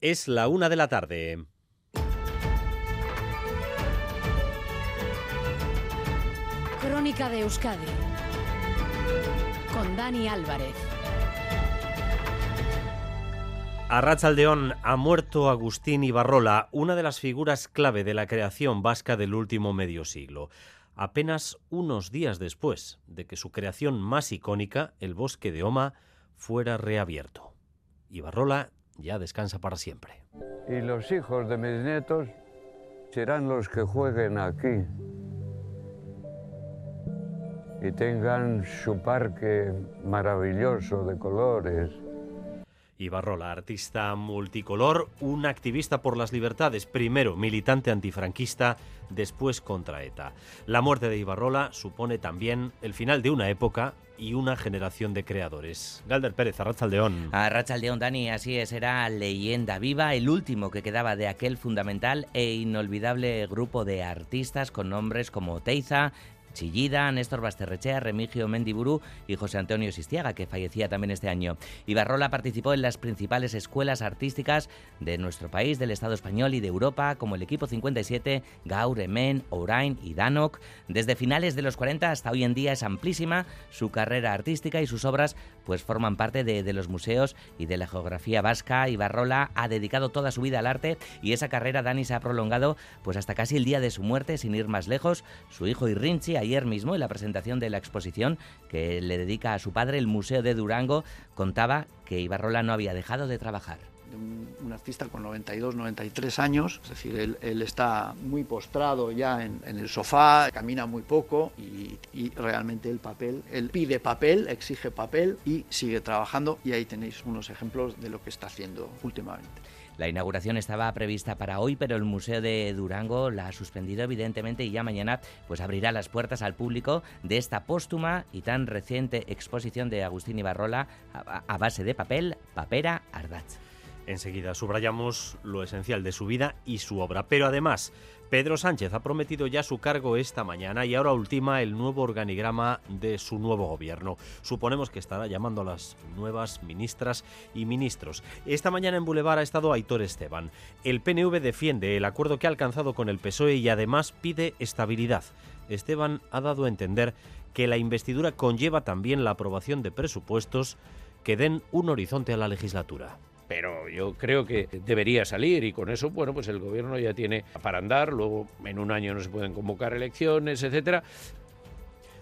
Es la una de la tarde. Crónica de Euskadi con Dani Álvarez. A Rachaldeón ha muerto Agustín Ibarrola, una de las figuras clave de la creación vasca del último medio siglo. Apenas unos días después de que su creación más icónica, el bosque de Oma, fuera reabierto. Ibarrola ya descansa para siempre. Y los hijos de mis nietos serán los que jueguen aquí y tengan su parque maravilloso de colores. Ibarrola, artista multicolor, un activista por las libertades, primero militante antifranquista, después contra ETA. La muerte de Ibarrola supone también el final de una época y una generación de creadores. Galder Pérez, Arrachaldeón. Arrachaldeón, Dani, así es, era leyenda viva, el último que quedaba de aquel fundamental e inolvidable grupo de artistas con nombres como Teiza, Chillida, Néstor Basterrechea, Remigio Mendiburu y José Antonio Sistiaga, que fallecía también este año. Ibarrola participó en las principales escuelas artísticas de nuestro país, del Estado español y de Europa, como el Equipo 57, Gaur, Emen, Ourain y Danok. Desde finales de los 40 hasta hoy en día es amplísima su carrera artística y sus obras pues forman parte de, de los museos y de la geografía vasca. Ibarrola ha dedicado toda su vida al arte y esa carrera Dani se ha prolongado pues hasta casi el día de su muerte, sin ir más lejos. Su hijo Irrinchi ayer mismo en la presentación de la exposición que le dedica a su padre el Museo de Durango contaba que Ibarrola no había dejado de trabajar un, artista con 92, 93 años, es decir, él, está muy postrado ya en, en, el sofá, camina muy poco y, y, realmente el papel, él pide papel, exige papel y sigue trabajando y ahí tenéis unos ejemplos de lo que está haciendo últimamente. La inauguración estaba prevista para hoy, pero el Museo de Durango la ha suspendido evidentemente y ya mañana pues abrirá las puertas al público de esta póstuma y tan reciente exposición de Agustín Ibarrola a, a base de papel, papera, ardaz. Enseguida subrayamos lo esencial de su vida y su obra, pero además Pedro Sánchez ha prometido ya su cargo esta mañana y ahora ultima el nuevo organigrama de su nuevo gobierno. Suponemos que estará llamando a las nuevas ministras y ministros. Esta mañana en Boulevard ha estado Aitor Esteban. El PNV defiende el acuerdo que ha alcanzado con el PSOE y además pide estabilidad. Esteban ha dado a entender que la investidura conlleva también la aprobación de presupuestos que den un horizonte a la legislatura pero yo creo que debería salir y con eso, bueno, pues el gobierno ya tiene para andar, luego en un año no se pueden convocar elecciones, etcétera.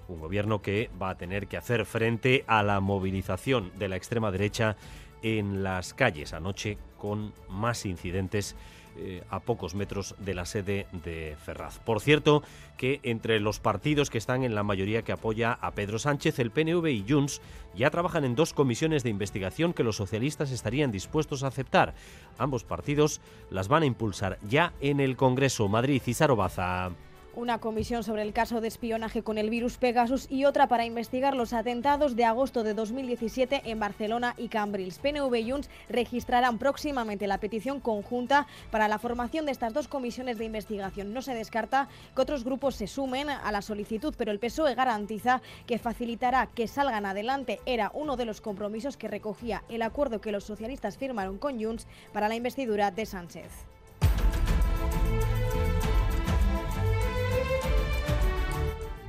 Un gobierno que va a tener que hacer frente a la movilización de la extrema derecha en las calles anoche con más incidentes eh, a pocos metros de la sede de Ferraz. Por cierto, que entre los partidos que están en la mayoría que apoya a Pedro Sánchez, el PNV y Junts ya trabajan en dos comisiones de investigación que los socialistas estarían dispuestos a aceptar. Ambos partidos las van a impulsar ya en el Congreso. Madrid y Sarobaza una comisión sobre el caso de espionaje con el virus Pegasus y otra para investigar los atentados de agosto de 2017 en Barcelona y Cambrils. PNV y Junts registrarán próximamente la petición conjunta para la formación de estas dos comisiones de investigación. No se descarta que otros grupos se sumen a la solicitud, pero el PSOE garantiza que facilitará que salgan adelante. Era uno de los compromisos que recogía el acuerdo que los socialistas firmaron con Junts para la investidura de Sánchez.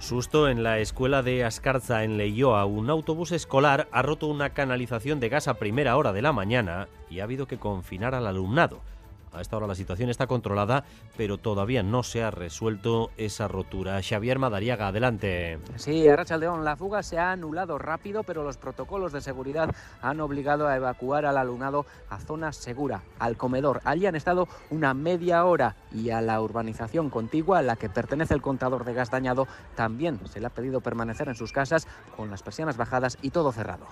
Susto en la escuela de Ascarza en Leioa. Un autobús escolar ha roto una canalización de gas a primera hora de la mañana y ha habido que confinar al alumnado. A esta hora la situación está controlada, pero todavía no se ha resuelto esa rotura. Xavier Madariaga, adelante. Sí, Arrachaldeón, la fuga se ha anulado rápido, pero los protocolos de seguridad han obligado a evacuar al alumnado a zona segura, al comedor. Allí han estado una media hora y a la urbanización contigua a la que pertenece el contador de gas dañado también se le ha pedido permanecer en sus casas con las persianas bajadas y todo cerrado.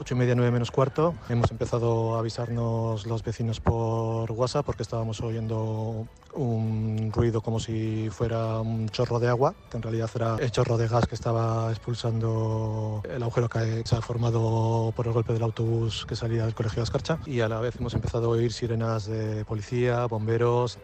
Ocho y media, nueve menos cuarto. Hemos empezado a avisarnos los vecinos por WhatsApp porque estábamos oyendo un ruido como si fuera un chorro de agua, que en realidad era el chorro de gas que estaba expulsando el agujero que se ha formado por el golpe del autobús que salía del colegio de Ascarcha. Y a la vez hemos empezado a oír sirenas de policía, bomberos.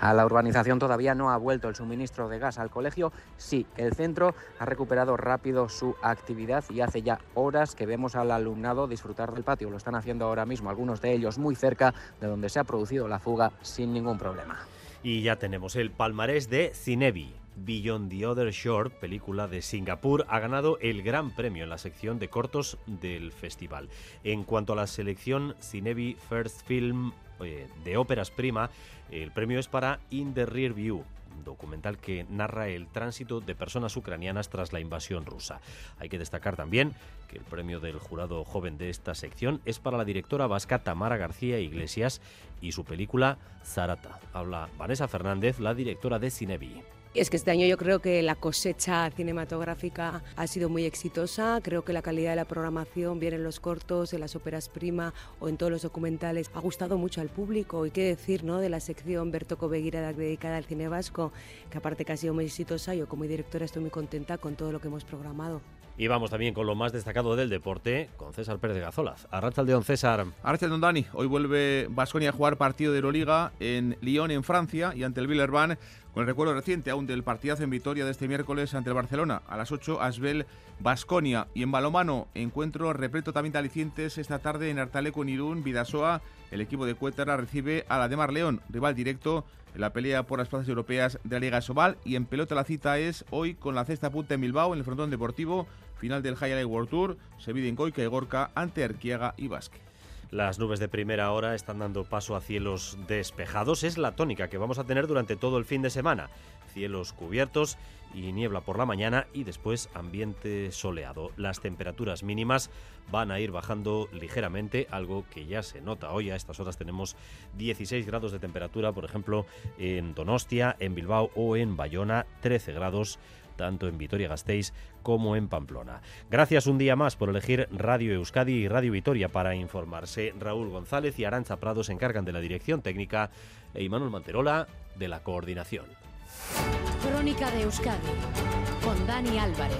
A la urbanización todavía no ha vuelto el suministro de gas al colegio. Sí, el centro ha recuperado rápido su actividad y hace ya horas que vemos al alumnado disfrutar del patio. Lo están haciendo ahora mismo, algunos de ellos muy cerca de donde se ha producido la fuga sin ningún problema. Y ya tenemos el palmarés de Cinebi. Beyond the Other Shore, película de Singapur, ha ganado el gran premio en la sección de cortos del festival. En cuanto a la selección Cinebi First Film eh, de óperas prima, el premio es para In the Rear View, documental que narra el tránsito de personas ucranianas tras la invasión rusa. Hay que destacar también que el premio del jurado joven de esta sección es para la directora vasca Tamara García Iglesias y su película Zarata. Habla Vanessa Fernández, la directora de Cinebi. Es que este año yo creo que la cosecha cinematográfica ha sido muy exitosa. Creo que la calidad de la programación, bien en los cortos, en las óperas prima o en todos los documentales, ha gustado mucho al público. Y qué decir ¿no? de la sección Berto Coveguira dedicada al cine vasco, que aparte que ha sido muy exitosa, yo como directora estoy muy contenta con todo lo que hemos programado. Y vamos también con lo más destacado del deporte, con César Pérez de Gazolaz. Arrachaldeón, César. Arrachaldeón, Dani. Hoy vuelve Vasconia a jugar partido de Euroliga en Lyon, en Francia, y ante el Villerban, con el recuerdo reciente aún del partidazo en Vitoria de este miércoles ante el Barcelona. A las 8, Asbel, Basconia. Y en balomano, encuentro repleto también de alicientes esta tarde en Artaleco, en Irún, Vidasoa. El equipo de Cuétara recibe a la de Mar León, rival directo en la pelea por las plazas europeas de la Liga Sobal. Y en pelota la cita es hoy con la cesta punta en Bilbao, en el frontón deportivo final del Highlight World Tour, se en Coica y Gorka ante Arquiaga y Basque. Las nubes de primera hora están dando paso a cielos despejados. Es la tónica que vamos a tener durante todo el fin de semana. Cielos cubiertos y niebla por la mañana y después ambiente soleado. Las temperaturas mínimas van a ir bajando ligeramente, algo que ya se nota hoy. A estas horas tenemos 16 grados de temperatura, por ejemplo, en Donostia, en Bilbao o en Bayona, 13 grados tanto en Vitoria-Gasteiz como en Pamplona. Gracias un día más por elegir Radio Euskadi y Radio Vitoria para informarse. Raúl González y Arancha Prado se encargan de la dirección técnica e Imanol Manterola de la coordinación. Crónica de Euskadi con Dani Álvarez.